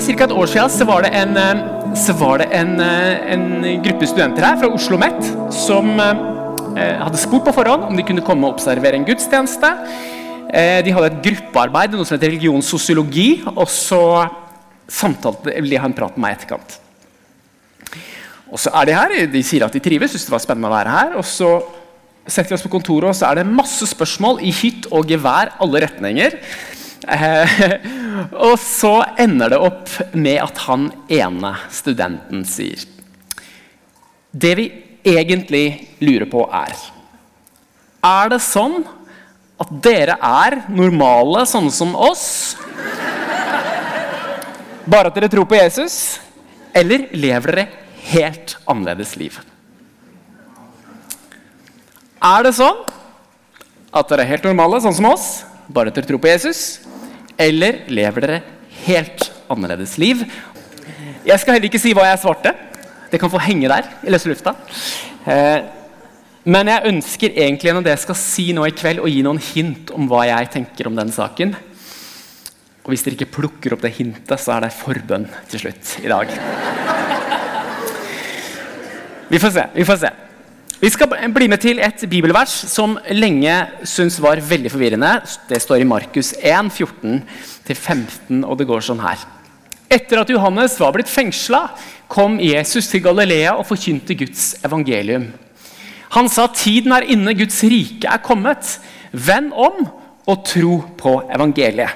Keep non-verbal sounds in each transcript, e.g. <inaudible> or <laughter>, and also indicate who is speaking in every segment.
Speaker 1: ca. et år siden så var det en, eh, var det en, eh, en gruppe studenter her fra Oslo OsloMet som eh, hadde spurt på forhånd om de kunne komme og observere en gudstjeneste. De hadde et gruppearbeid noe som heter religionssosiologi, og så samtalte de ha en prat med meg i etterkant. Og så er De her, de sier at de trives, syns det var spennende å være her. og så setter vi oss på kontoret, og så er det masse spørsmål i hytt og gevær, alle retninger. Eh, <laughs> og så ender det opp med at han ene studenten sier Det vi egentlig lurer på, er Er det sånn at dere er normale, sånne som oss? Bare at dere tror på Jesus? Eller lever dere helt annerledes liv? Er det sånn at dere er helt normale, sånn som oss, bare at dere tror på Jesus? Eller lever dere helt annerledes liv? Jeg skal heller ikke si hva jeg svarte. Det kan få henge der i løse lufta. Eh, men jeg ønsker egentlig gjennom det jeg skal si nå i kveld, å gi noen hint om hva jeg tenker om den saken. Og hvis dere ikke plukker opp det hintet, så er det forbønn til slutt i dag. Vi får se. Vi får se. Vi skal bli med til et bibelvers som lenge syntes var veldig forvirrende. Det står i Markus 1, 14-15, og det går sånn her. Etter at Johannes var blitt fengsla, kom Jesus til Galilea og forkynte Guds evangelium. Han sa tiden er inne, Guds rike er kommet. Vend om og tro på evangeliet.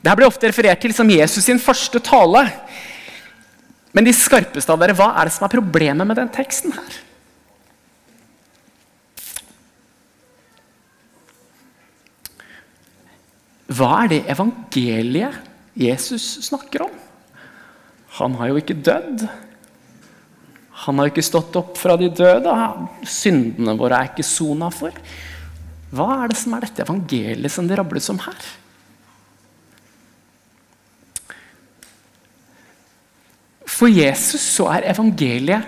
Speaker 1: Dette blir ofte referert til som Jesus sin første tale. Men de skarpeste av dere, hva er det som er problemet med den teksten? her? Hva er det evangeliet Jesus snakker om? Han har jo ikke dødd. Han har jo ikke stått opp fra de døde. Syndene våre er ikke sona for. Hva er det som er dette evangeliet som det rables om her? For Jesus så er evangeliet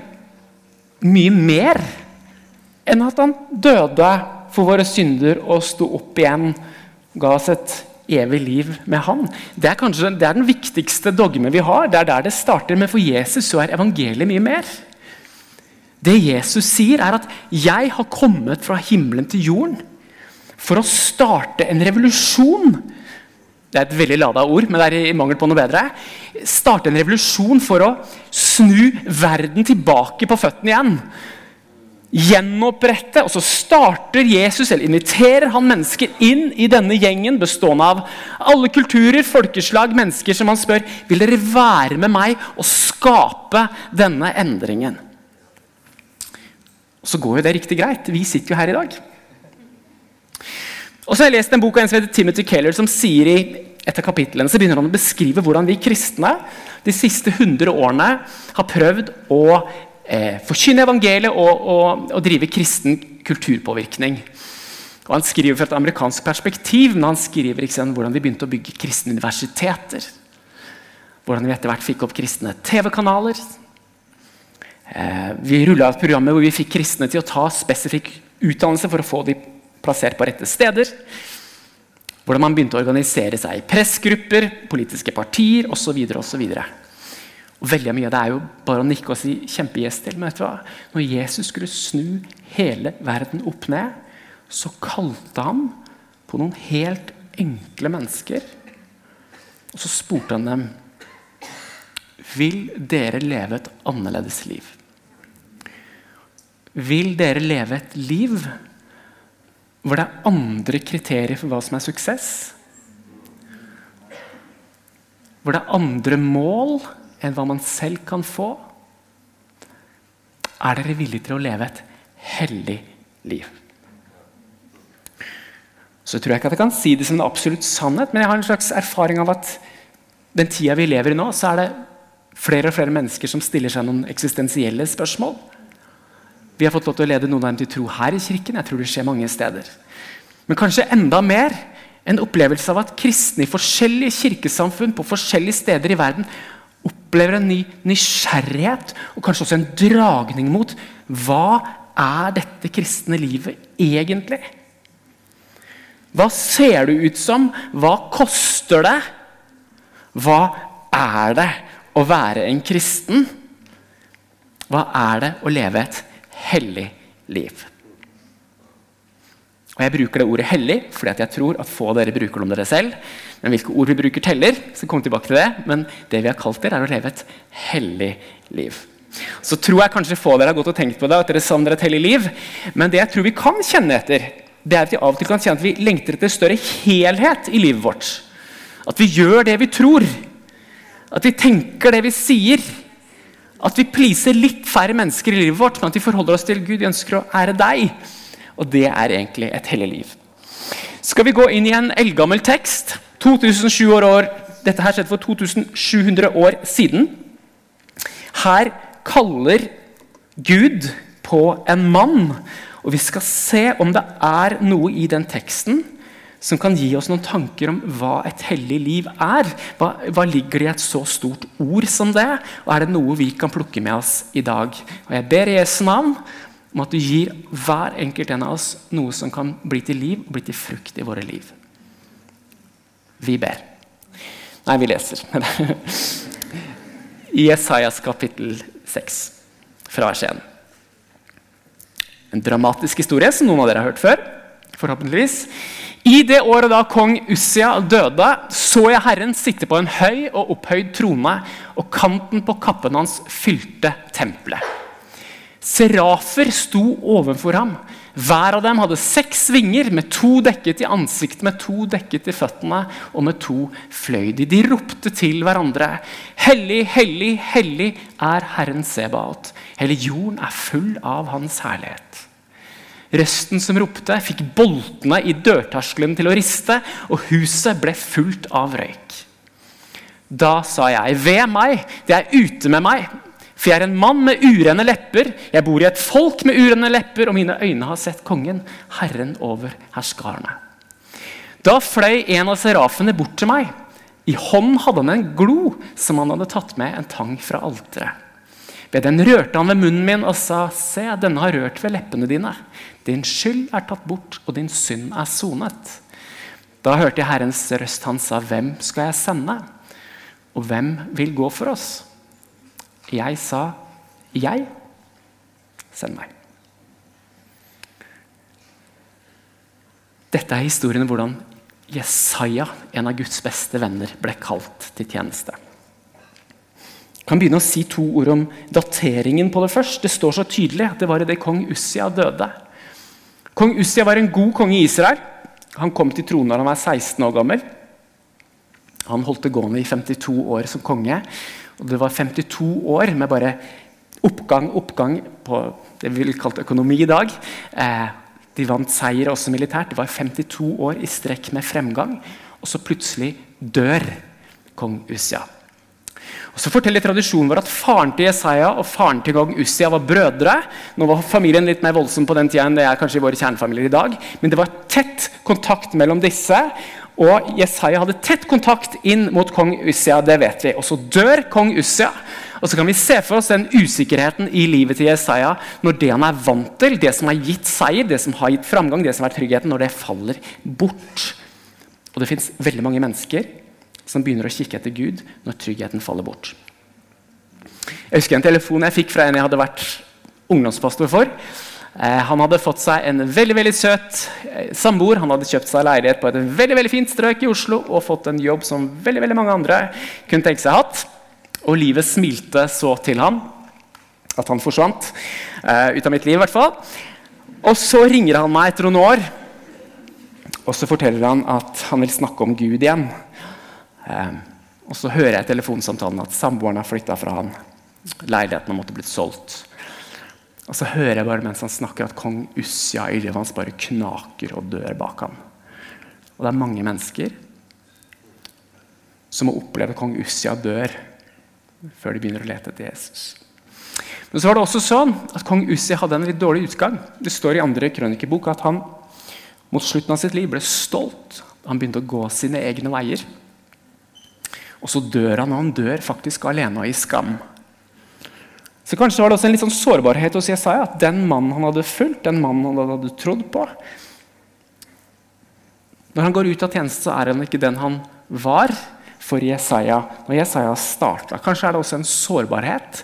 Speaker 1: mye mer enn at han døde for våre synder og sto opp igjen, ga oss et evig liv med Han. Det er kanskje det er den viktigste dogme vi har. Det er der det starter. Men for Jesus så er evangeliet mye mer. Det Jesus sier, er at 'jeg har kommet fra himmelen til jorden' for å starte en revolusjon. Det er et veldig lada ord, men det er i mangel på noe bedre. Starte en revolusjon for å snu verden tilbake på føttene igjen gjenopprette. Og så starter Jesus, eller inviterer han mennesker inn i denne gjengen bestående av alle kulturer, folkeslag, mennesker som han spør vil dere være med meg og skape denne endringen. Og så går jo det riktig greit. Vi sitter jo her i dag. Og så har jeg lest en bok av en som heter Timothy Keller, som sier i et av kapitlene så begynner han å beskrive hvordan vi kristne de siste 100 årene har prøvd å eh, forkynne evangeliet og, og, og, drive kristen kulturpåvirkning. Og Han skriver fra et amerikansk perspektiv, men han skriver ikke hvordan vi begynte å bygge kristne universiteter. Hvordan vi etter hvert fikk opp kristne TV-kanaler. Eh, vi rulla et program hvor vi fikk kristne til å ta spesifikk utdannelse for å få dem plassert på rette steder. Hvordan man begynte å organisere seg i pressgrupper, politiske partier osv. Veldig mye av det er jo bare å nikke og si 'kjempegjest til'. Men vet du hva? når Jesus skulle snu hele verden opp ned, så kalte han på noen helt enkle mennesker. Og så spurte han dem Vil dere leve et annerledes liv? Vil dere leve et liv hvor det er andre kriterier for hva som er suksess? Hvor det er andre mål enn hva man selv kan få? Er dere villige til å leve et hellig liv? Så tror jeg ikke at jeg kan si det som en absolutt sannhet, men jeg har en slags erfaring av at den tida vi lever i nå, så er det flere og flere mennesker som stiller seg noen eksistensielle spørsmål. Vi har fått lov til å lede noen av dem til tro her i kirken. Jeg tror det skjer mange steder. Men kanskje enda mer en opplevelse av at kristne i forskjellige kirkesamfunn på forskjellige steder i verden opplever en ny nysgjerrighet og kanskje også en dragning mot hva er dette kristne livet egentlig? Hva ser du ut som? Hva koster det? Hva er det å være en kristen? Hva er det å leve et hellig liv? Og Jeg bruker det ordet 'hellig' fordi jeg tror at få av dere bruker det om dere selv. Men hvilke ord vi bruker, teller. så kom tilbake til det. Men det vi har kalt det, er å leve et hellig liv. Så tror jeg kanskje få dere har gått og tenkt på det, at dere savner et hellig liv. Men det jeg tror vi kan kjenne etter, det er at vi av og til kan kjenne at vi lengter etter større helhet i livet vårt. At vi gjør det vi tror. At vi tenker det vi sier. At vi pleaser litt færre mennesker i livet vårt, men at vi forholder oss til Gud. Vi ønsker å ære deg. Og det er egentlig et hellig liv. Skal vi gå inn i en eldgammel tekst? 2700 år, Dette her skjedde for 2700 år siden. Her kaller Gud på en mann. Og vi skal se om det er noe i den teksten som kan gi oss noen tanker om hva et hellig liv er. Hva, hva, ligger det i et så stort ord som det? Og er det noe vi kan plukke med oss i dag? Og Jeg ber i Jesu navn om at du gir hver enkelt en av oss noe som kan bli til liv og bli til frukt i våre liv. Vi ber. Nei, vi leser. <laughs> I Esaias kapittel 6, fra vers 1. En dramatisk historie som noen av dere har hørt før. forhåpentligvis. I det året da kong Ussia døde, så jeg Herren sitte på en høy og opphøyd trone, og kanten på kappen hans fylte tempelet. Serafer sto overfor ham. Hver av dem hadde seks vinger, med to dekket i ansiktet, med to dekket i føttene og med to fløy de. De ropte til hverandre. Hellig, hellig, hellig er Herren Sebaot. Hele jorden er full av Hans herlighet. Røsten som ropte, fikk boltene i dørterskelen til å riste, og huset ble fullt av røyk. Da sa jeg, ved meg, det er ute med meg, for jeg er en mann med urene lepper. Jeg bor i et folk med urene lepper, og mine øyne har sett kongen, Herren over herskarene. Da fløy en av serafene bort til meg. I hånden hadde han en glo som han hadde tatt med en tang fra alteret. Ved den rørte han ved munnen min og sa, Se, denne har rørt ved leppene dine. Din skyld er tatt bort, og din synd er sonet. Da hørte jeg Herrens røst. Han sa, Hvem skal jeg sende? Og hvem vil gå for oss? Jeg sa, Jeg. Send meg. Dette er historien om hvordan Jesaja, en av Guds beste venner, ble kalt til tjeneste. Jeg kan begynne å si to ord om dateringen på det først. Det står så tydelig at det var idet kong Ussia døde. Kong Ussia var en god konge i Israel. Han kom til tronen da han var 16 år gammel. Han holdt det gående i 52 år som konge. Og det var 52 år med bare oppgang, oppgang på det vi ville kalt økonomi i dag. Eh, de vant seier også militært. Det var 52 år i strekk med fremgang. Og så plutselig dør kong Ussia. Og så forteller tradisjonen vår at Faren til Jesaja og faren til kong Ussia var brødre. Nå var familien litt mer voldsom på den tida enn det er kanskje i våre kjernefamilier i dag. Men det var tett kontakt mellom disse. Og Jesaja hadde tett kontakt inn mot kong Ussia. det vet vi. Og så dør kong Ussia. Og så kan vi se for oss den usikkerheten i livet til Jesaja når det han er vant til, det som har gitt seier, det som har gitt framgang, det som er tryggheten, når det faller bort. Og det fins veldig mange mennesker som begynner å kikke etter Gud når tryggheten faller bort. Jeg husker en telefon jeg fikk fra en jeg hadde vært ungdomspastor for. Eh, han hadde fått seg en veldig veldig søt eh, samboer. Han hadde kjøpt seg leilighet på et veldig veldig fint strøk i Oslo og fått en jobb som veldig veldig mange andre kunne tenke seg hatt. Og livet smilte så til ham at han forsvant. Uh, ut av mitt liv, i hvert fall. Og så ringer han meg etter noen år, og så forteller han at han vil snakke om Gud igjen. Uh, og så hører jeg i telefonsamtalen at samboeren har flytta fra han. Leiligheten har måttet blitt solgt. Og så hører jeg bare mens han snakker at kong Ussia i livet hans bare knaker og dør bak ham. Og det er mange mennesker som må oppleve at kong Ussia dør før de begynner å lete etter Jesus. Men så var det også sånn at kong Ussia hadde en litt dårlig utgang. Det står i andre krønikebok at han mot slutten av sitt liv ble stolt. Han begynte å gå sine egne veier. Og så dør han, og han dør faktisk alene og i skam. Så Kanskje var det også en litt sånn sårbarhet hos Jesaja. At den mannen han hadde fulgt, den mannen han hadde trodd på Når han går ut av tjeneste, så er han ikke den han var. for Jesaja når Jesaja starta. Kanskje er det også en sårbarhet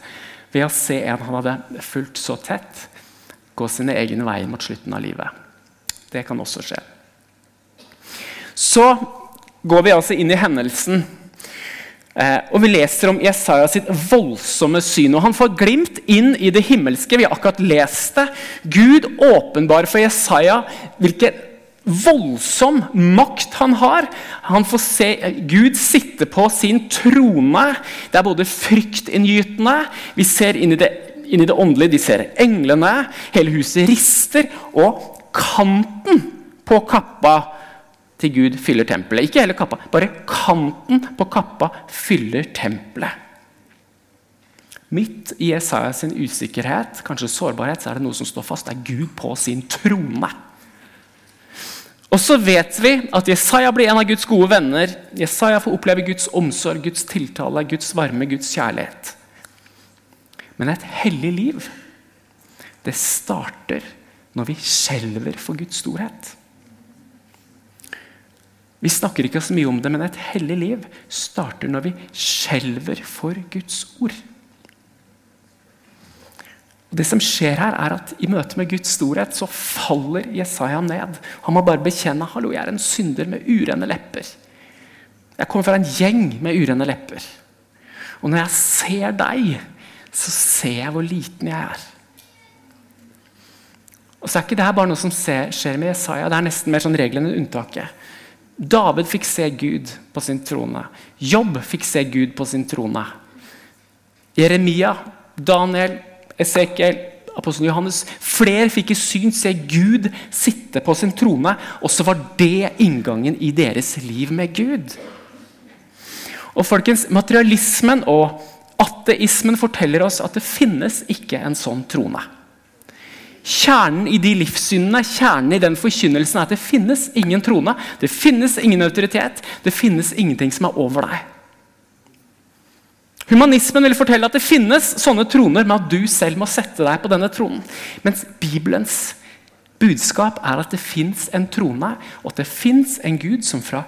Speaker 1: ved å se en han hadde fulgt så tett, gå sine egne veier mot slutten av livet. Det kan også skje. Så går vi altså inn i hendelsen. Eh, og Vi leser om Jesaja sitt voldsomme syn. og Han får glimt inn i det himmelske. Vi har akkurat lest det. Gud åpenbar for Jesaja hvilken voldsom makt han har. Han får se Gud sitte på sin trone. Det er både fryktinngytende Vi ser inn i det, inn i det åndelige. De ser englene. Hele huset rister. Og kanten på kappa til Gud fyller tempelet. Ikke hele kappa, bare kanten på kappa fyller tempelet. Midt i Jesaja sin usikkerhet, kanskje sårbarhet, så er det noe som står fast. Det er Gud på sin trone. Og så vet vi at Jesaja blir en av Guds gode venner. Jesaja får oppleve Guds omsorg, Guds tiltale, Guds varme, Guds kjærlighet. Men et hellig liv, det starter når vi skjelver for Guds storhet. Vi snakker ikke så mye om det, men et hellig liv starter når vi skjelver for Guds ord. Og det som skjer her er at I møte med Guds storhet så faller Jesaja ned. Han må bare bekjenne hallo, jeg er en synder med urene lepper. Jeg kommer fra en gjeng med urene lepper. Og når jeg ser deg, så ser jeg hvor liten jeg er. Og så er ikke det her bare noe som skjer med Jesaja, det er nesten mer sånn regelen enn unntaket. David fikk se Gud på sin trone. Jobb fikk se Gud på sin trone. Jeremia, Daniel, Esekiel, apostelen Johannes Flere fikk i syn se Gud sitte på sin trone, og så var det inngangen i deres liv med Gud. Og folkens, Materialismen og ateismen forteller oss at det finnes ikke en sånn trone. Kjernen i de livssynene, kjernen i den forkynnelsen er at det finnes ingen trone, det finnes ingen autoritet, det finnes ingenting som er over deg. Humanismen vil fortelle at det finnes sånne troner, men at du selv må sette deg på denne tronen. Mens Bibelens budskap er at det fins en trone, og at det fins en Gud som fra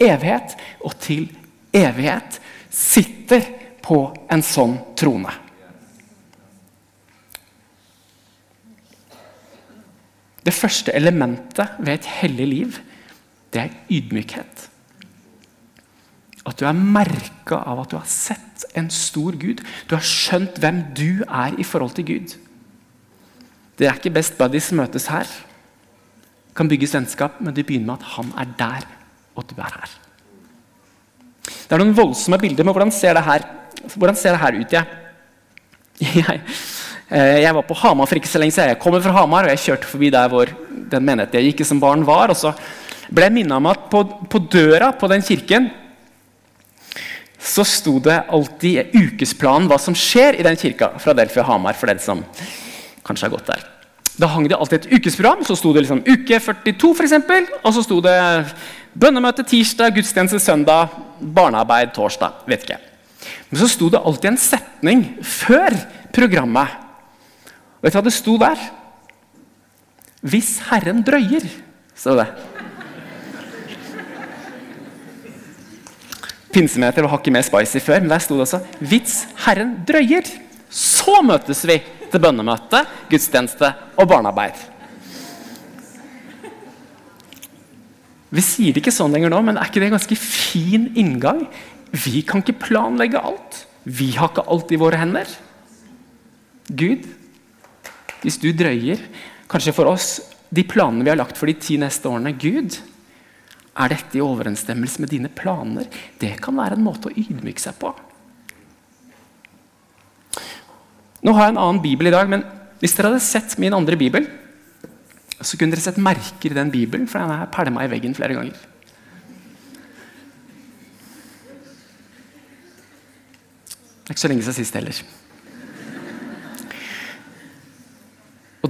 Speaker 1: evighet og til evighet sitter på en sånn trone. Det første elementet ved et hellig liv, det er ydmykhet. At du er merka av at du har sett en stor Gud. Du har skjønt hvem du er i forhold til Gud. Det er ikke best buddies møtes her. Kan bygge vennskap, men det begynner med at han er der, og du er her. Det er noen voldsomme bilder, men hvordan ser det her, hvordan ser det her ut? Jeg, <laughs> jeg jeg var på Hamar for ikke så lenge siden. Jeg kommer fra Hamar, og jeg kjørte forbi der hvor den menigheten jeg gikk i som barn, var. og så ble jeg minna om at på, på, døra på den kirken så sto det alltid ukesplanen hva som skjer i den kirka. fra Delfia Hamar, for den som kanskje har gått der. Da hang det alltid et ukesprogram. Så sto det liksom uke 42, for eksempel, Og så sto det bønnemøte tirsdag, gudstjeneste søndag, barnearbeid torsdag. Vet ikke. Men så sto det alltid en setning før programmet Vet du hva det sto der? Hvis Herren drøyer, sto det. Pinsemeter var hakket mer spicy før, men der sto det også 'Hvis Herren drøyer, så møtes vi til bønnemøte, gudstjeneste og barnearbeid'. Vi sier det ikke sånn lenger nå, men er ikke det en ganske fin inngang? Vi kan ikke planlegge alt. Vi har ikke alt i våre hender. Gud hvis du drøyer, kanskje for oss, de planene vi har lagt for de ti neste årene Gud, er dette i overensstemmelse med dine planer? Det kan være en måte å ydmyke seg på. Nå har jeg en annen bibel i dag, men hvis dere hadde sett min andre bibel, så kunne dere sett merker i den bibelen, for den er pælma i veggen flere ganger. Det er ikke så lenge siden sist heller.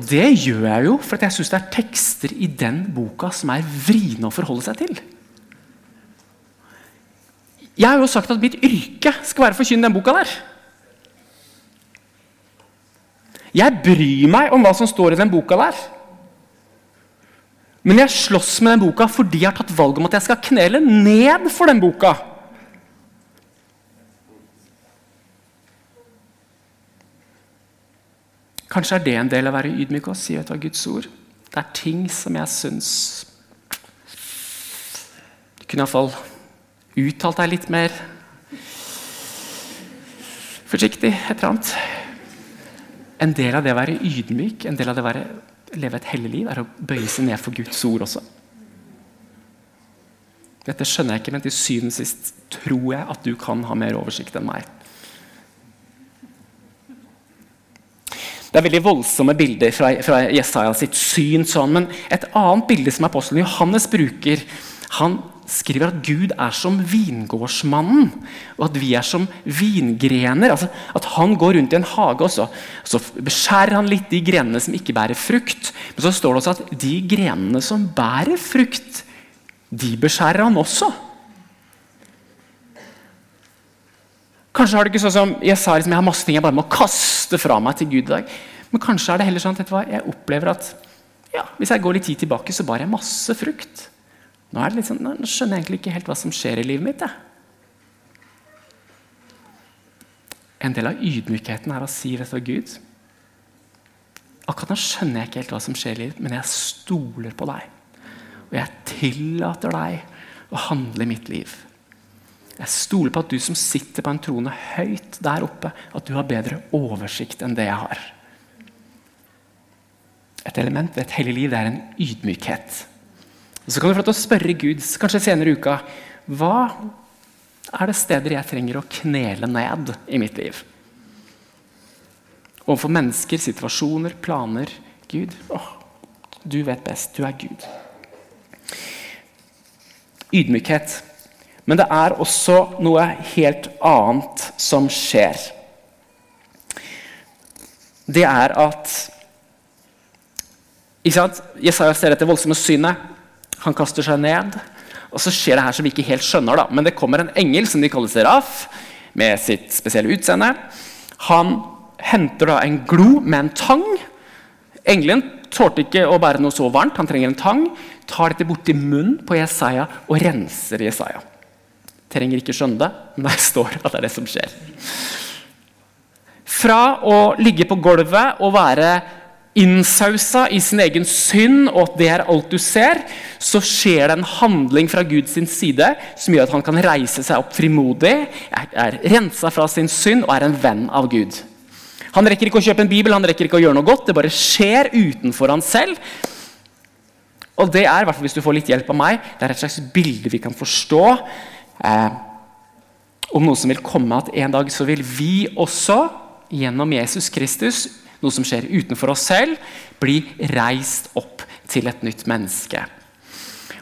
Speaker 1: Og det gjør jeg jo fordi jeg syns det er tekster i den boka som er vriene å forholde seg til. Jeg har jo sagt at mitt yrke skal være å forkynne den boka der. Jeg bryr meg om hva som står i den boka der. Men jeg slåss med den boka fordi jeg har tatt valg om at jeg skal knele ned for den boka. Kanskje er det en del av å være ydmyk og si etter av Guds ord. Det er ting som jeg syns Du kunne iallfall uttalt deg litt mer forsiktig. Et eller annet. En del av det å være ydmyk, en del av det å være, leve et hellig liv, er å bøye seg ned for Guds ord også. Dette skjønner jeg ikke, men til syvende og sist tror jeg at du kan ha mer oversikt enn meg. Det er veldig voldsomme bilder fra, fra Jesaja sitt syn. Sånn, men et annet bilde som apostelen Johannes bruker, han skriver at Gud er som vingårdsmannen, og at vi er som vingrener. Altså, at Han går rundt i en hage, og så, så beskjærer han litt de grenene som ikke bærer frukt. Men så står det også at de grenene som bærer frukt, de beskjærer han også. Kanskje har du ikke sånn som jeg sa liksom, jeg har masse ting jeg bare må kaste fra meg til Gud i dag. Men kanskje er det heller sånn at jeg opplever at ja, hvis jeg går litt tid tilbake, så bar jeg masse frukt. Nå, sånn, nå, skjønner jeg egentlig ikke helt hva som skjer i livet mitt. Jeg. En del av ydmykheten er å si vet du, Gud Akkurat nå skjønner jeg ikke helt hva som skjer i livet, men jeg stoler på deg. Og jeg tillater deg å handle i mitt liv. Jeg stoler på at du som sitter på en trone høyt der oppe, at du har bedre oversikt enn det jeg har. Et element ved et hellig liv det er en ydmykhet. Og Så kan du få spørre Gud kanskje senere i uka hva er det steder jeg trenger å knele ned i mitt liv. Overfor mennesker, situasjoner, planer. Gud, åh, du vet best. Du er Gud. Ydmykhet men det er også noe helt annet som skjer. Det er at ikke sant? Jesaja ser dette voldsomme synet. Han kaster seg ned. Og så skjer det her som vi ikke helt skjønner. da. Men det kommer en engel som de kaller Seraf, med sitt spesielle utseende. Han henter da en glo med en tang. Engelen tålte ikke å bære noe så varmt, han trenger en tang. Tar dette borti munnen på Jesaja og renser Jesaja. Trenger ikke skjønne det, men det står at det er det som skjer. Fra å ligge på gulvet og være innsausa i sin egen synd, og at det er alt du ser, så skjer det en handling fra Guds side som gjør at han kan reise seg opp frimodig, er, er rensa fra sin synd og er en venn av Gud. Han rekker ikke å kjøpe en bibel, han rekker ikke å gjøre noe godt. Det bare skjer utenfor han selv. Og det er, hvis du får litt hjelp av meg, det er et slags bilde vi kan forstå eh, om noe som vil komme, at en dag så vil vi også, gjennom Jesus Kristus, noe som skjer utenfor oss selv, bli reist opp til et nytt menneske.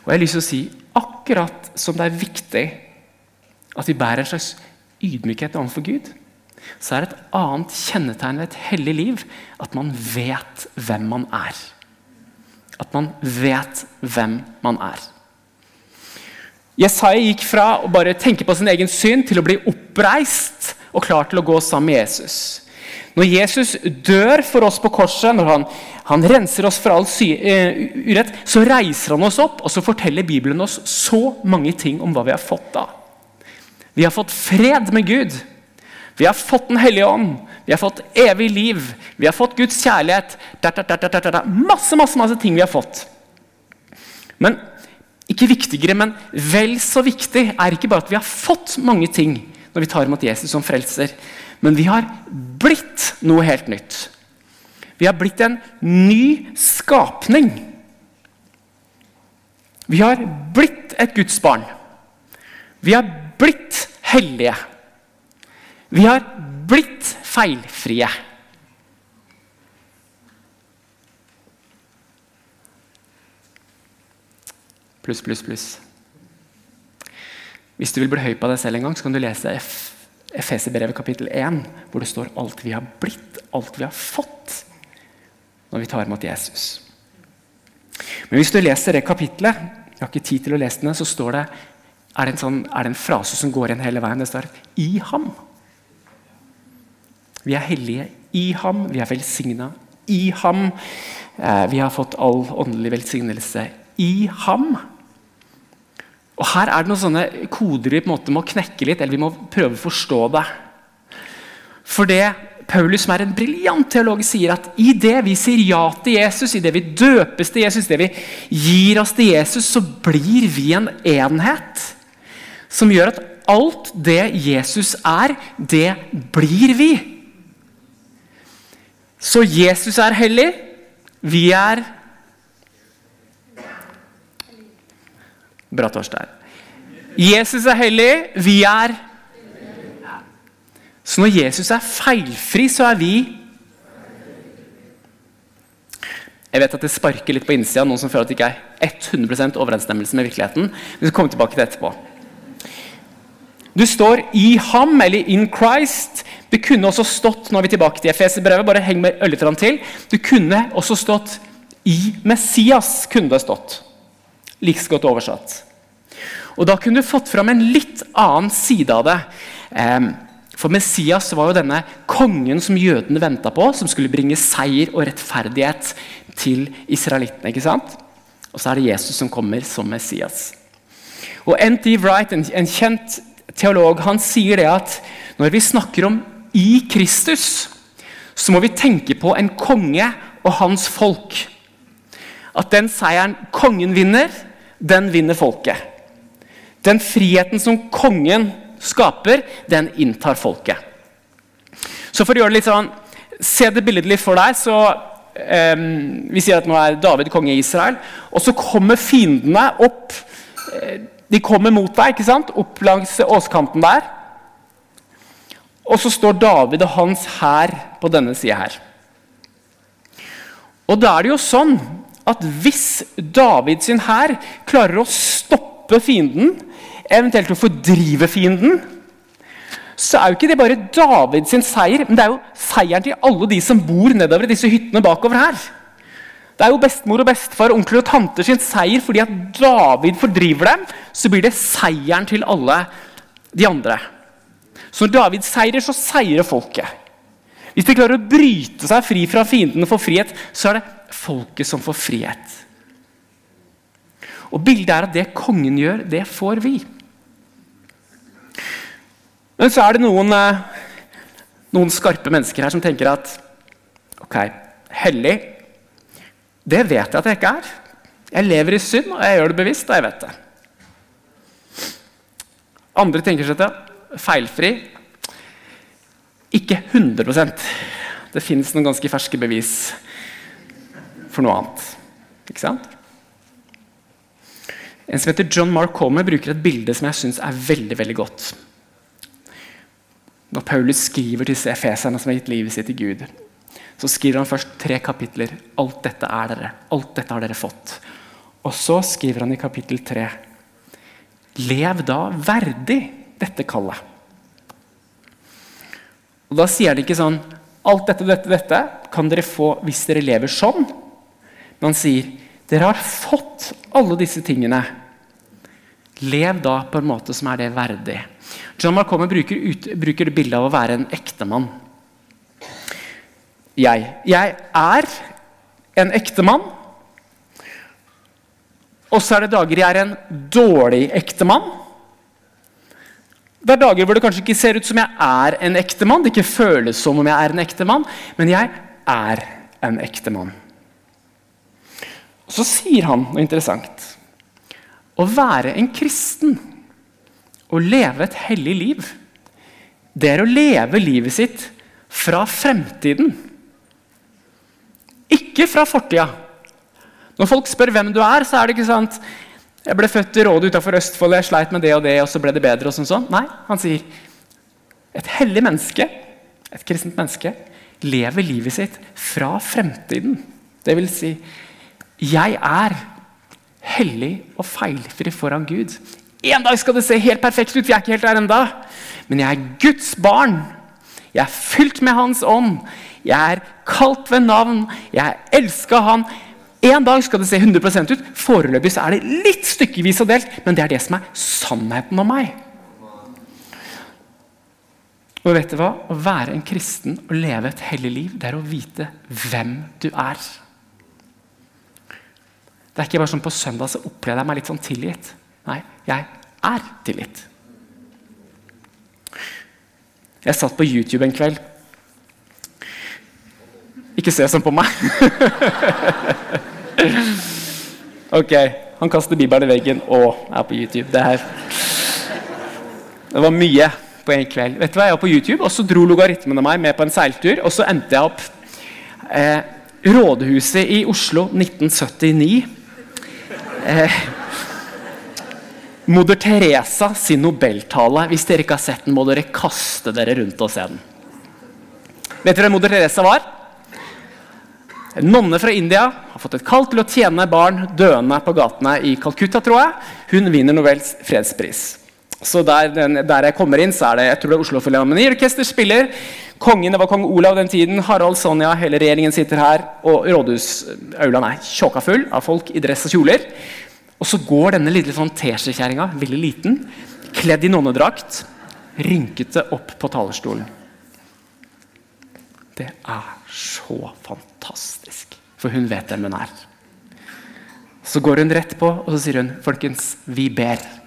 Speaker 1: Og jeg har lyst til å si, Akkurat som det er viktig at vi bærer en slags ydmykhet overfor Gud, så er et annet kjennetegn ved et hellig liv at man vet hvem man er. At man vet hvem man er. Jesaja gikk fra å bare tenke på sin egen synd til å bli oppreist og klar til å gå sammen med Jesus. Når Jesus dør for oss på korset, når han, han renser oss for all sy, uh, urett, så reiser han oss opp, og så forteller Bibelen oss så mange ting om hva vi har fått da. Vi har fått fred med Gud. Vi har fått Den hellige ånd. Vi har fått evig liv. Vi har fått Guds kjærlighet. Da, da, da, masse, masse, masse ting vi har fått. Men ikke viktigere, men vel så viktig er ikke bare at vi har fått mange ting når vi tar imot Jesus som frelser, men vi har blitt noe helt nytt. Vi har blitt en ny skapning. Vi har blitt et Guds barn. Vi har blitt hellige. Vi har blitt feilfrie. Pluss, pluss, pluss. Hvis du vil bli høy på deg selv en gang, så kan du lese Efeserbrevet kapittel 1, hvor det står alt vi har blitt, alt vi har fått, når vi tar imot Jesus. Men hvis du leser det kapitlet, jeg har ikke tid til å lese det, så står det, er det, en sånn, er det en frase som går igjen hele veien. Det står 'i ham'. Vi er hellige i ham, vi er velsigna i ham. Eh, vi har fått all åndelig velsignelse i ham. Og Her er det noen sånne koder vi på en måte må knekke litt, eller vi må prøve å forstå det. For det Paulus, som er en briljant teolog, sier at i det vi sier ja til Jesus, i det vi døpes til Jesus, i det vi gir oss til Jesus, så blir vi en enhet som gjør at alt det Jesus er, det blir vi. Så Jesus er hellig, vi er Bra, Torstein. Jesus er hellig, vi er Så når Jesus er feilfri, så er vi Jeg vet at det sparker litt på innsida, noen som føler at det ikke er 100% overensstemmelse med virkeligheten. Vi skal komme tilbake til etterpå. Du står i ham, eller in Christ. Det kunne også stått nå er vi tilbake til Efeserbrevet, bare heng med til. Det kunne også stått i Messias. kunne det stått. Like godt oversatt. Og Da kunne du fått fram en litt annen side av det. For Messias var jo denne kongen som jødene venta på, som skulle bringe seier og rettferdighet til israelittene. ikke sant? Og så er det Jesus som kommer som Messias. Og N.T. Wright, en kjent teolog, han sier det at når vi snakker om i Kristus, så må vi tenke på en konge og hans folk. At den seieren kongen vinner, den vinner folket. Den friheten som kongen skaper, den inntar folket. Så for å gjøre det litt sånn, Se det billedlig for deg. så um, Vi sier at nå er David konge i Israel. Og så kommer fiendene opp. Eh, de kommer mot deg ikke sant? opp langs åskanten der. Og så står David og hans hær på denne sida her. Og da er det jo sånn at hvis David sin hær klarer å stoppe fienden, eventuelt å fordrive fienden, så er jo ikke det bare Davids seier, men det er jo seieren til alle de som bor nedover i disse hyttene bakover her. Det er jo bestemor og bestefar, onkler og tanter sin seier fordi at David fordriver dem. Så blir det seieren til alle de andre. Så når David seirer, så seirer folket. Hvis de klarer å bryte seg fri fra fiendene og få frihet, så er det folket som får frihet. Og Bildet er at det kongen gjør, det får vi. Men så er det noen, eh, noen skarpe mennesker her som tenker at ok, hellig, det vet jeg at jeg ikke er. Jeg lever i synd, og jeg gjør det bevisst, og jeg vet det. Andre tenker seg til feilfri. Ikke 100% Det fins noen ganske ferske bevis for noe annet. Ikke sant? En som heter John Mark Comer, bruker et bilde som jeg syns er veldig veldig godt. Når Paulus skriver til disse efeserne som har gitt livet sitt til Gud, så skriver han først tre kapitler. Alt dette er dere. Alt dette har dere fått. Og så skriver han i kapittel tre Lev da verdig dette kallet. Og Da sier han ikke sånn Alt dette, dette, dette kan dere få hvis dere lever sånn. Men han sier dere har fått alle disse tingene. Lev da på en måte som er det verdig. John Marcomer bruker, bruker det bildet av å være en ektemann. Jeg. Jeg er en ektemann. Og så er det dager jeg er en dårlig ektemann. Det er dager hvor det kanskje ikke ser ut som jeg er en ektemann. Det ikke føles som om jeg er en ektemann, men jeg er en ektemann. Så sier han noe interessant. Å være en kristen å leve et hellig liv, det er å leve livet sitt fra fremtiden. Ikke fra fortida. Når folk spør hvem du er, så er det ikke sant jeg ble født i Råde utafor Østfold, jeg sleit med det og det, og så ble det bedre. og sånn sånn. Nei, han sier et hellig menneske, et kristent menneske, lever livet sitt fra fremtiden. Det vil si, jeg er hellig og feilfri foran Gud. En dag skal det se helt perfekt ut, vi er ikke helt der enda. Men jeg er Guds barn. Jeg er fylt med Hans ånd. Jeg er kalt ved navn. Jeg er elska Han. En dag skal det se 100 ut. Foreløpig så er det litt stykkevis og delt, men det er det som er sannheten om meg. Og vet du hva? Å være en kristen og leve et hellig liv, det er å vite hvem du er. Det er ikke bare sånn På søndag så opplever jeg meg litt sånn tilgitt. Nei, jeg er tilgitt. Jeg satt på YouTube en kveld Ikke se sånn på meg. <laughs> ok, han kaster bibelen i veggen og er på YouTube. Det her Det var mye på en kveld. Vet du hva, Jeg var på YouTube, og så dro logaritmene meg med på en seiltur. Og så endte jeg opp eh, Rådhuset i Oslo 1979. Eh, Moder Teresa sin nobeltale. Hvis dere ikke har sett den, må dere kaste dere rundt og se den. Vet dere hvem Moder Teresa var? En nonne fra India har fått et kall til å tjene barn døende på gatene i Calcutta. tror jeg. Hun vinner Nobels fredspris. Så der, der, jeg kommer inn, så er det jeg tror det er Oslo Filharmoniorkester spiller. Kongen, det var kong Olav den tiden. Harald, Sonja, hele regjeringen sitter her. Og rådhusaulaen er tjåka full av folk i dress og kjoler. Og så går denne lille sånn teskjekjerringa, veldig liten, kledd i nonnedrakt, rynkete opp på talerstolen. Det er så fantastisk, for hun vet hvem hun er. Så går hun rett på og så sier hun, 'Folkens, vi ber'.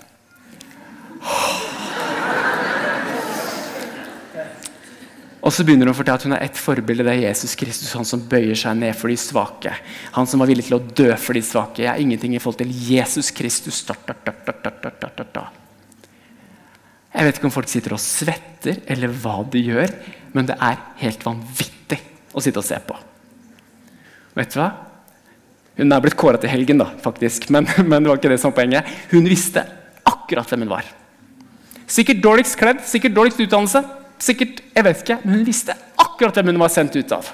Speaker 1: Og så begynner hun å fortelle at hun er ett forbilde. Det er Jesus Kristus, han som bøyer seg ned for de svake. Han som var villig til å dø for de svake. Jeg er ingenting i forhold til Jesus Kristus. Jeg vet ikke om folk sitter og svetter, eller hva de gjør, men det er helt vanvittig å sitte og se på. Vet du hva? Hun er blitt kåra til helgen, da, faktisk, men, <laughs> men, det var ikke det som poenget. Hun visste akkurat hvem hun var. Sikkert dårligst kledd, sikkert dårligst utdannelse. Sikkert, jeg vet ikke, men hun visste akkurat hvem hun var sendt ut av.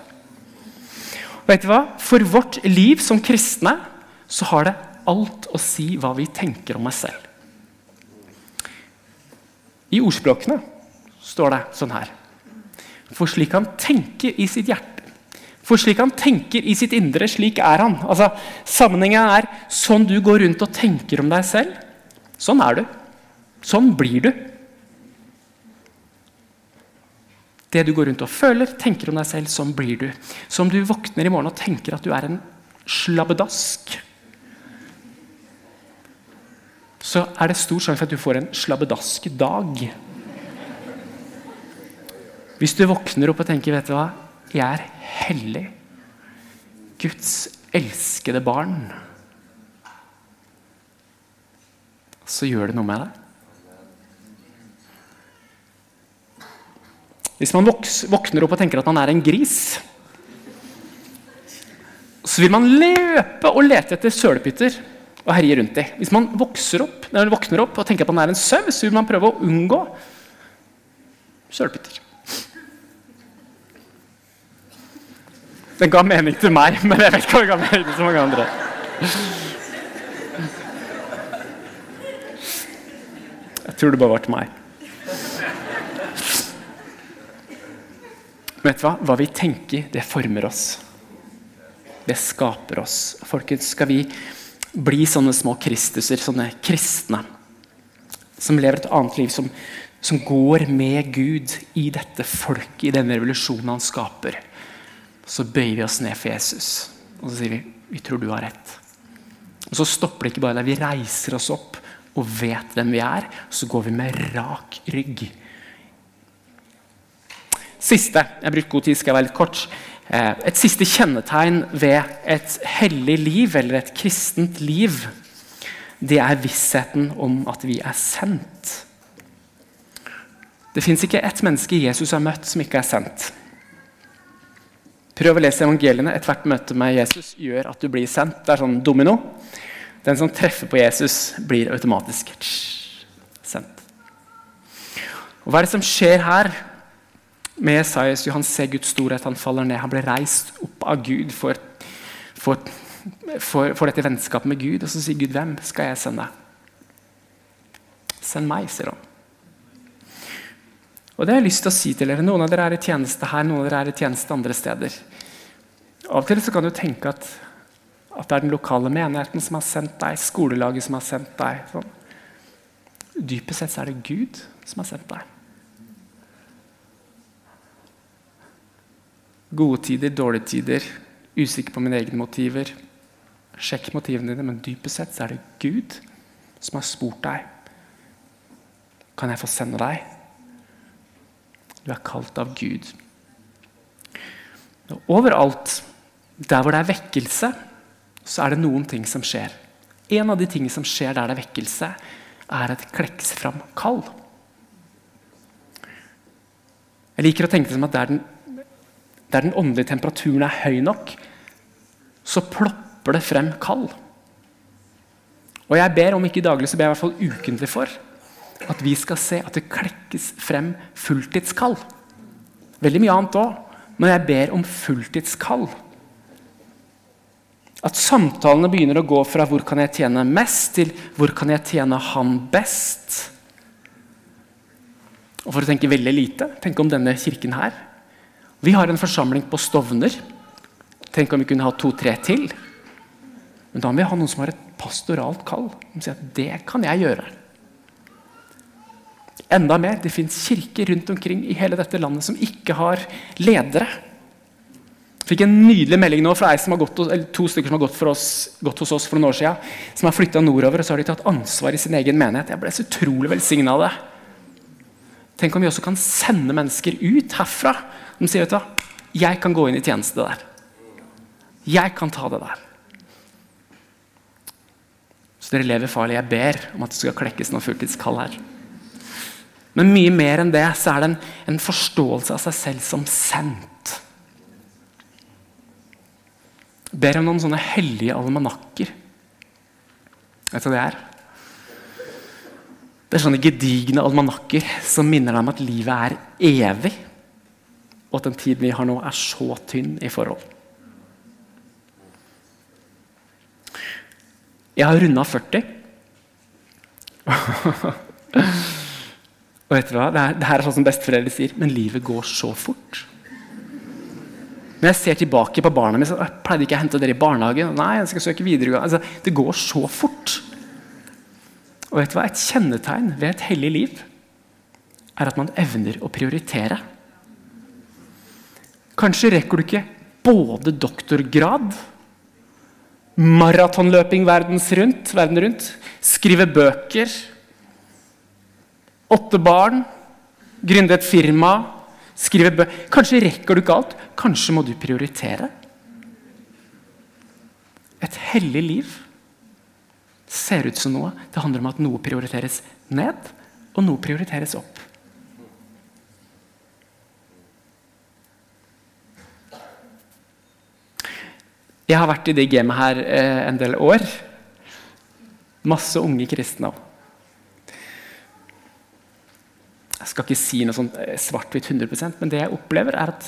Speaker 1: Vet du hva? For vårt liv som kristne så har det alt å si hva vi tenker om oss selv. I ordspråkene står det sånn her For slik han tenker i sitt hjerte, for slik han tenker i sitt indre, slik er han. Altså, Sammenhengen er sånn du går rundt og tenker om deg selv. Sånn er du. Sånn blir du. Det du går rundt og føler, tenker om deg selv, sånn blir du. Så om du våkner i morgen og tenker at du er en slabbedask, så er det stor sjanse for at du får en slabbedask dag. Hvis du våkner opp og tenker vet du hva, jeg er hellig, Guds elskede barn, så gjør det noe med deg. Hvis man våkner opp og tenker at man er en gris, så vil man løpe og lete etter sølepytter og herje rundt i. Hvis man opp, våkner opp og tenker at man er en sau, så vil man prøve å unngå sølepytter. Den ga mening til meg, men jeg vet ikke om den ga mening til så mange andre. Jeg tror det bare var til meg. vet du hva? Hva vi tenker, det former oss. Det skaper oss. Folkens, skal vi bli sånne små Kristuser, sånne kristne, som lever et annet liv, som, som går med Gud i dette folket, i denne revolusjonen han skaper, så bøyer vi oss ned for Jesus og så sier vi, vi tror du har rett. Og Så stopper det ikke bare der. Vi reiser oss opp og vet hvem vi er. Så går vi med rak rygg Siste jeg har brukt god tid, skal være litt kort. Eh, et siste kjennetegn ved et hellig liv, eller et kristent liv, det er vissheten om at vi er sendt. Det fins ikke ett menneske Jesus har møtt, som ikke er sendt. Prøv å lese evangeliene. Ethvert møte med Jesus gjør at du blir sendt. Det er sånn domino. Den som treffer på Jesus, blir automatisk sendt. Og Hva er det som skjer her? med Esaias han ser Guds storhet, han faller ned. Han blir reist opp av Gud for, for, for, for dette vennskapet med Gud. Og så sier Gud, 'Hvem skal jeg sende?' 'Send meg', sier han. Og det har jeg lyst til å si til dere. Noen av dere er i tjeneste her, noen av dere er i tjeneste andre steder. Av og til så kan du tenke at, at det er den lokale menigheten som har sendt deg, skolelaget som har sendt deg. Sånn. Dypest sett så er det Gud som har sendt deg. Gode tider, dårlige tider, usikker på mine egne motiver. Sjekk motivene dine, men dypest sett så er det Gud som har spurt deg. Kan jeg få sende deg? Du er kalt av Gud. Og overalt der hvor det er vekkelse, så er det noen ting som skjer. En av de tingene som skjer der det er vekkelse, er et klekkes fram kall. Jeg liker å tenke det som at der den, der den åndelige temperaturen er høy nok, så plopper det frem kall. Og jeg ber, om ikke daglig, så ber jeg i hvert fall ukentlig for at vi skal se at det klekkes frem fulltidskall. Veldig mye annet òg, men jeg ber om fulltidskall. At samtalene begynner å gå fra 'hvor kan jeg tjene mest' til 'hvor kan jeg tjene han best'? Og For å tenke veldig lite, tenk om denne kirken her. Vi har en forsamling på Stovner. Tenk om vi kunne ha to-tre til. Men da må vi ha noen som har et pastoralt kall. Som sier at det kan jeg gjøre. Enda mer, Det fins kirker rundt omkring i hele dette landet som ikke har ledere. Jeg fikk en nydelig melding nå fra gått, to stykker som har gått, oss, gått, hos oss for noen år siden. Som har flytta nordover og så har de tatt ansvar i sin egen menighet. Jeg ble så utrolig velsigna av det. Tenk om vi også kan sende mennesker ut herfra. De sier vet du, hva, jeg kan gå inn i tjeneste der. Jeg kan ta det der. Så dere lever farlig. Jeg ber om at det skal klekkes noen fulltidskall her. Men mye mer enn det så er det en, en forståelse av seg selv som sendt. Ber om noen sånne hellige almanakker. Vet du hva det er? Det er sånne gedigne almanakker som minner deg om at livet er evig. Og at den tiden vi har nå, er så tynn i forhold. Jeg har runda 40. <laughs> Og vet du hva? Det, er, det her er sånn som besteforeldre sier, men livet går så fort. Når jeg ser tilbake på barna mine, så pleide ikke jeg å hente dere i barnehagen. Nei, jeg skal søke videregående. Altså, det går så fort. Og vet du hva? Et kjennetegn ved et hellig liv er at man evner å prioritere. Kanskje rekker du ikke både doktorgrad maratonløping verden rundt, skrive bøker, åtte barn, gründe et firma, skrive bø... Kanskje rekker du ikke alt. Kanskje må du prioritere. Et hellig liv ser ut som noe. Det handler om at noe prioriteres ned, og noe prioriteres opp. Jeg har vært i det gamet her eh, en del år. Masse unge kristne. Jeg skal ikke si noe sånn svart-hvitt 100% men det jeg opplever, er at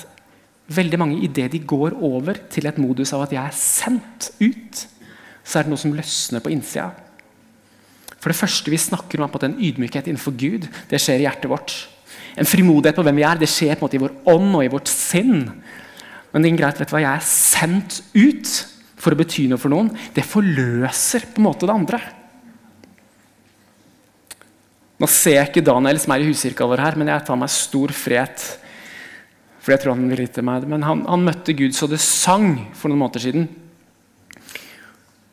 Speaker 1: veldig mange idet de går over til et modus av at jeg er sendt ut, så er det noe som løsner på innsida. For det første vi snakker om, er en ydmykhet innenfor Gud. Det skjer i hjertet vårt. En frimodighet på hvem vi er. Det skjer på en måte i vår ånd og i vårt sinn. Men det er greit, vet du hva, jeg er sendt ut for å bety noe for noen. Det forløser på en måte det andre. Nå ser jeg ikke Daniel som er i huskirka vår her, men jeg tar meg stor fred. For jeg tror han vil til meg. Men han, han, møtte Gud så det sang for noen måneder siden.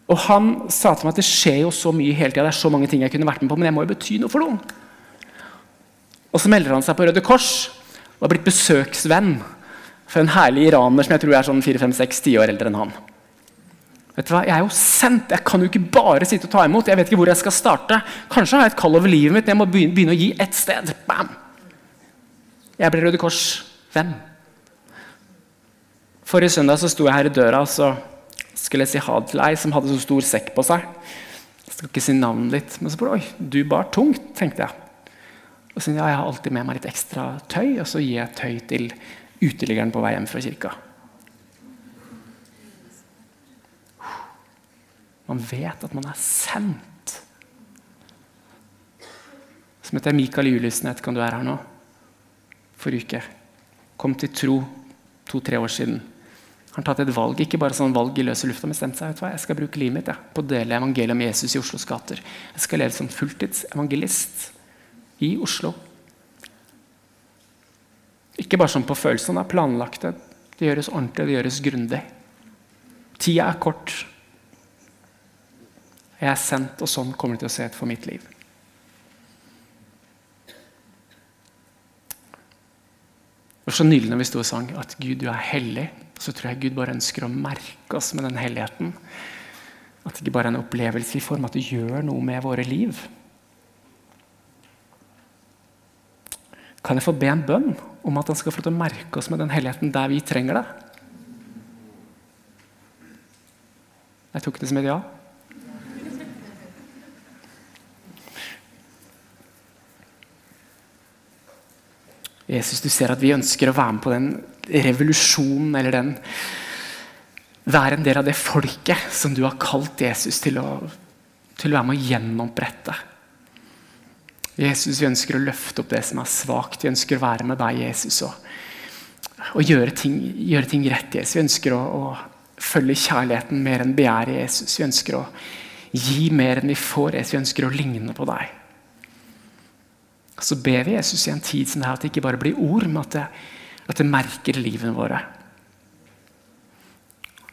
Speaker 1: Og han sa til meg at det skjer jo så mye hele tida. Det er så mange ting jeg kunne vært med på, men jeg må jo bety noe for noen. Og så melder han seg på Røde Kors og har blitt besøksvenn for en herlig iraner som jeg tror er sånn 4-5-6-10 år eldre enn han. Vet du hva? Jeg er jo sendt. Jeg kan jo ikke bare sitte og ta imot. Jeg vet ikke hvor jeg skal starte. Kanskje har jeg et kall over livet mitt, jeg må begynne, å gi ett sted. Bam! Jeg ble Røde Kors-venn. Forrige søndag så sto jeg her i døra og så skulle jeg si ha det til ei som hadde så stor sekk på seg. Jeg skal ikke si navnet ditt, men så bare, oi, du bar tungt, tenkte jeg. Og så, ja, Jeg har alltid med meg litt ekstra tøy, og så gir jeg tøy til uteliggeren på vei hjem fra kirka. Man vet at man er sendt. Som heter Mikael Juliussen, kan du være her nå. Forrige uke. Kom til tro to-tre år siden. Han har tatt et valg, ikke bare sånn valg i løse lufta, men bestemt seg vet du hva, jeg skal bruke livet mitt ja, på å dele evangeliet om Jesus i Oslos gater. Jeg skal leve som fulltidsevangelist i Oslo. Ikke bare sånn på følelsen, det er planlagt. Det gjøres ordentlig, det gjøres grundig. Tida er kort. Jeg er sendt, og sånn kommer det til å se ut for mitt liv. Det var så nydelig når vi sto og sang at Gud, du er hellig. Så tror jeg Gud bare ønsker å merke oss med den helligheten. At det ikke bare er en opplevelse i form at det gjør noe med våre liv. Kan jeg få be en bønn om at han skal få til å merke oss med den helligheten der vi trenger det? Jeg tok det som et ja. Jesus, du ser at vi ønsker å være med på den revolusjonen eller den Være en del av det folket som du har kalt Jesus til å, til å være med å gjennombrette. Jesus, vi ønsker å løfte opp det som er svakt. Vi ønsker å være med deg, Jesus, og, og gjøre, ting, gjøre, ting, rett. Jesus. Vi ønsker å, å følge kjærligheten mer enn begjæret, Jesus. Vi ønsker å gi mer enn vi får. Jesus. Vi ønsker å ligne på deg. Så ber vi Jesus i en tid som det her, at det ikke bare blir ord, men at det, at det merker livene våre.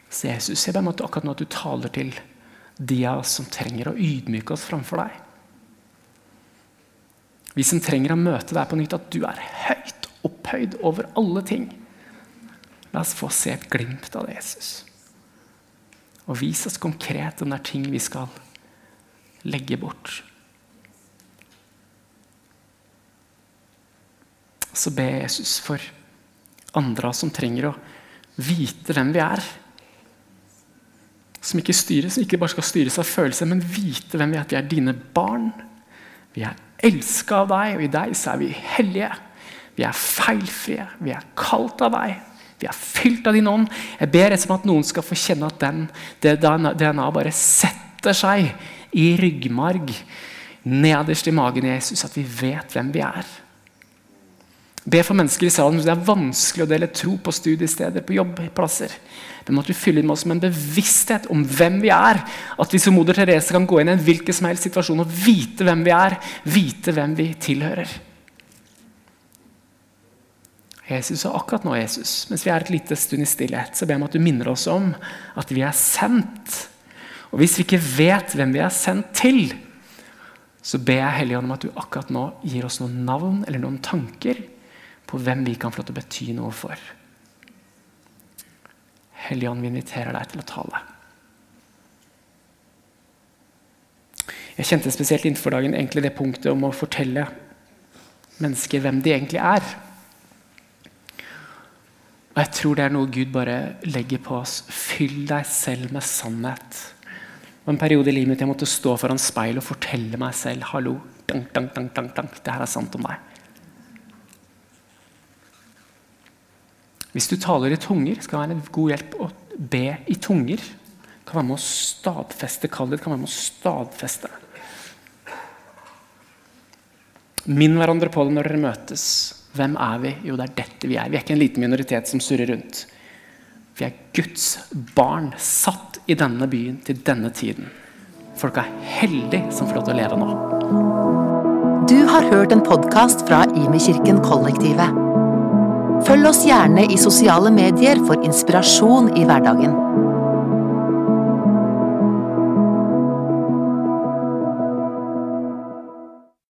Speaker 1: Så Jesus, jeg ber om at akkurat nå at du taler til de av oss som trenger å ydmyke oss framfor deg. Vi som trenger å møte deg på nytt, at du er høyt opphøyd over alle ting. La oss få se et glimt av det, Jesus. Og vis oss konkret om det er ting vi skal legge bort. Så ber jeg Jesus for andre som trenger å vite hvem vi er. Som ikke styres, som ikke bare skal styres av følelser, men vite hvem vi er. At vi er dine barn. Vi er elska av deg, og i deg så er vi hellige. Vi er feilfrie. Vi er kalt av deg. Vi er fylt av din ånd. Jeg ber rett som at noen skal få kjenne at den, det DNA bare setter seg i ryggmarg, nederst i magen i Jesus, at vi vet hvem vi er. Be for mennesker i salen det er vanskelig å dele tro på studiesteder, på jobbplasser. Det at du fyller inn med oss med en bevissthet om hvem vi er. At vi som moder Therese kan gå inn i en hvilken som helst situasjon og vite hvem vi er. Vite hvem vi tilhører. Jesus og akkurat nå, Jesus, mens vi er et lite stund i stillhet, så ber jeg om at du minner oss om at vi er sendt. Og hvis vi ikke vet hvem vi er sendt til, så ber jeg Helligånd om at du akkurat nå gir oss noen navn eller noen tanker på hvem vi kan få lov til å bety noe for. Helligånd, vi inviterer deg til å tale. Jeg kjente spesielt innenfor dagen egentlig det punktet om å fortelle mennesker hvem de egentlig er. Og Jeg tror det er noe Gud bare legger på oss. Fyll deg selv med sannhet. Det var En periode i livet mitt jeg måtte stå foran speil og fortelle meg selv hallo, dank, dank, dank, dank, dank. det her er sant om deg. Hvis du taler i tunger, skal det være en god hjelp å be i tunger. Det kan være med å stadfeste kallet. kan være med å stadfeste. Minn hverandre på det når dere møtes. Hvem er vi? Jo, det er dette vi er. Vi er ikke en liten minoritet som surrer rundt. Vi er Guds barn, satt i denne byen til denne tiden. Folk er heldige som får lov til å leve nå.
Speaker 2: Du har hørt en podkast fra Imekirken Kollektivet. Følg oss gjerne i sosiale medier for inspirasjon i hverdagen.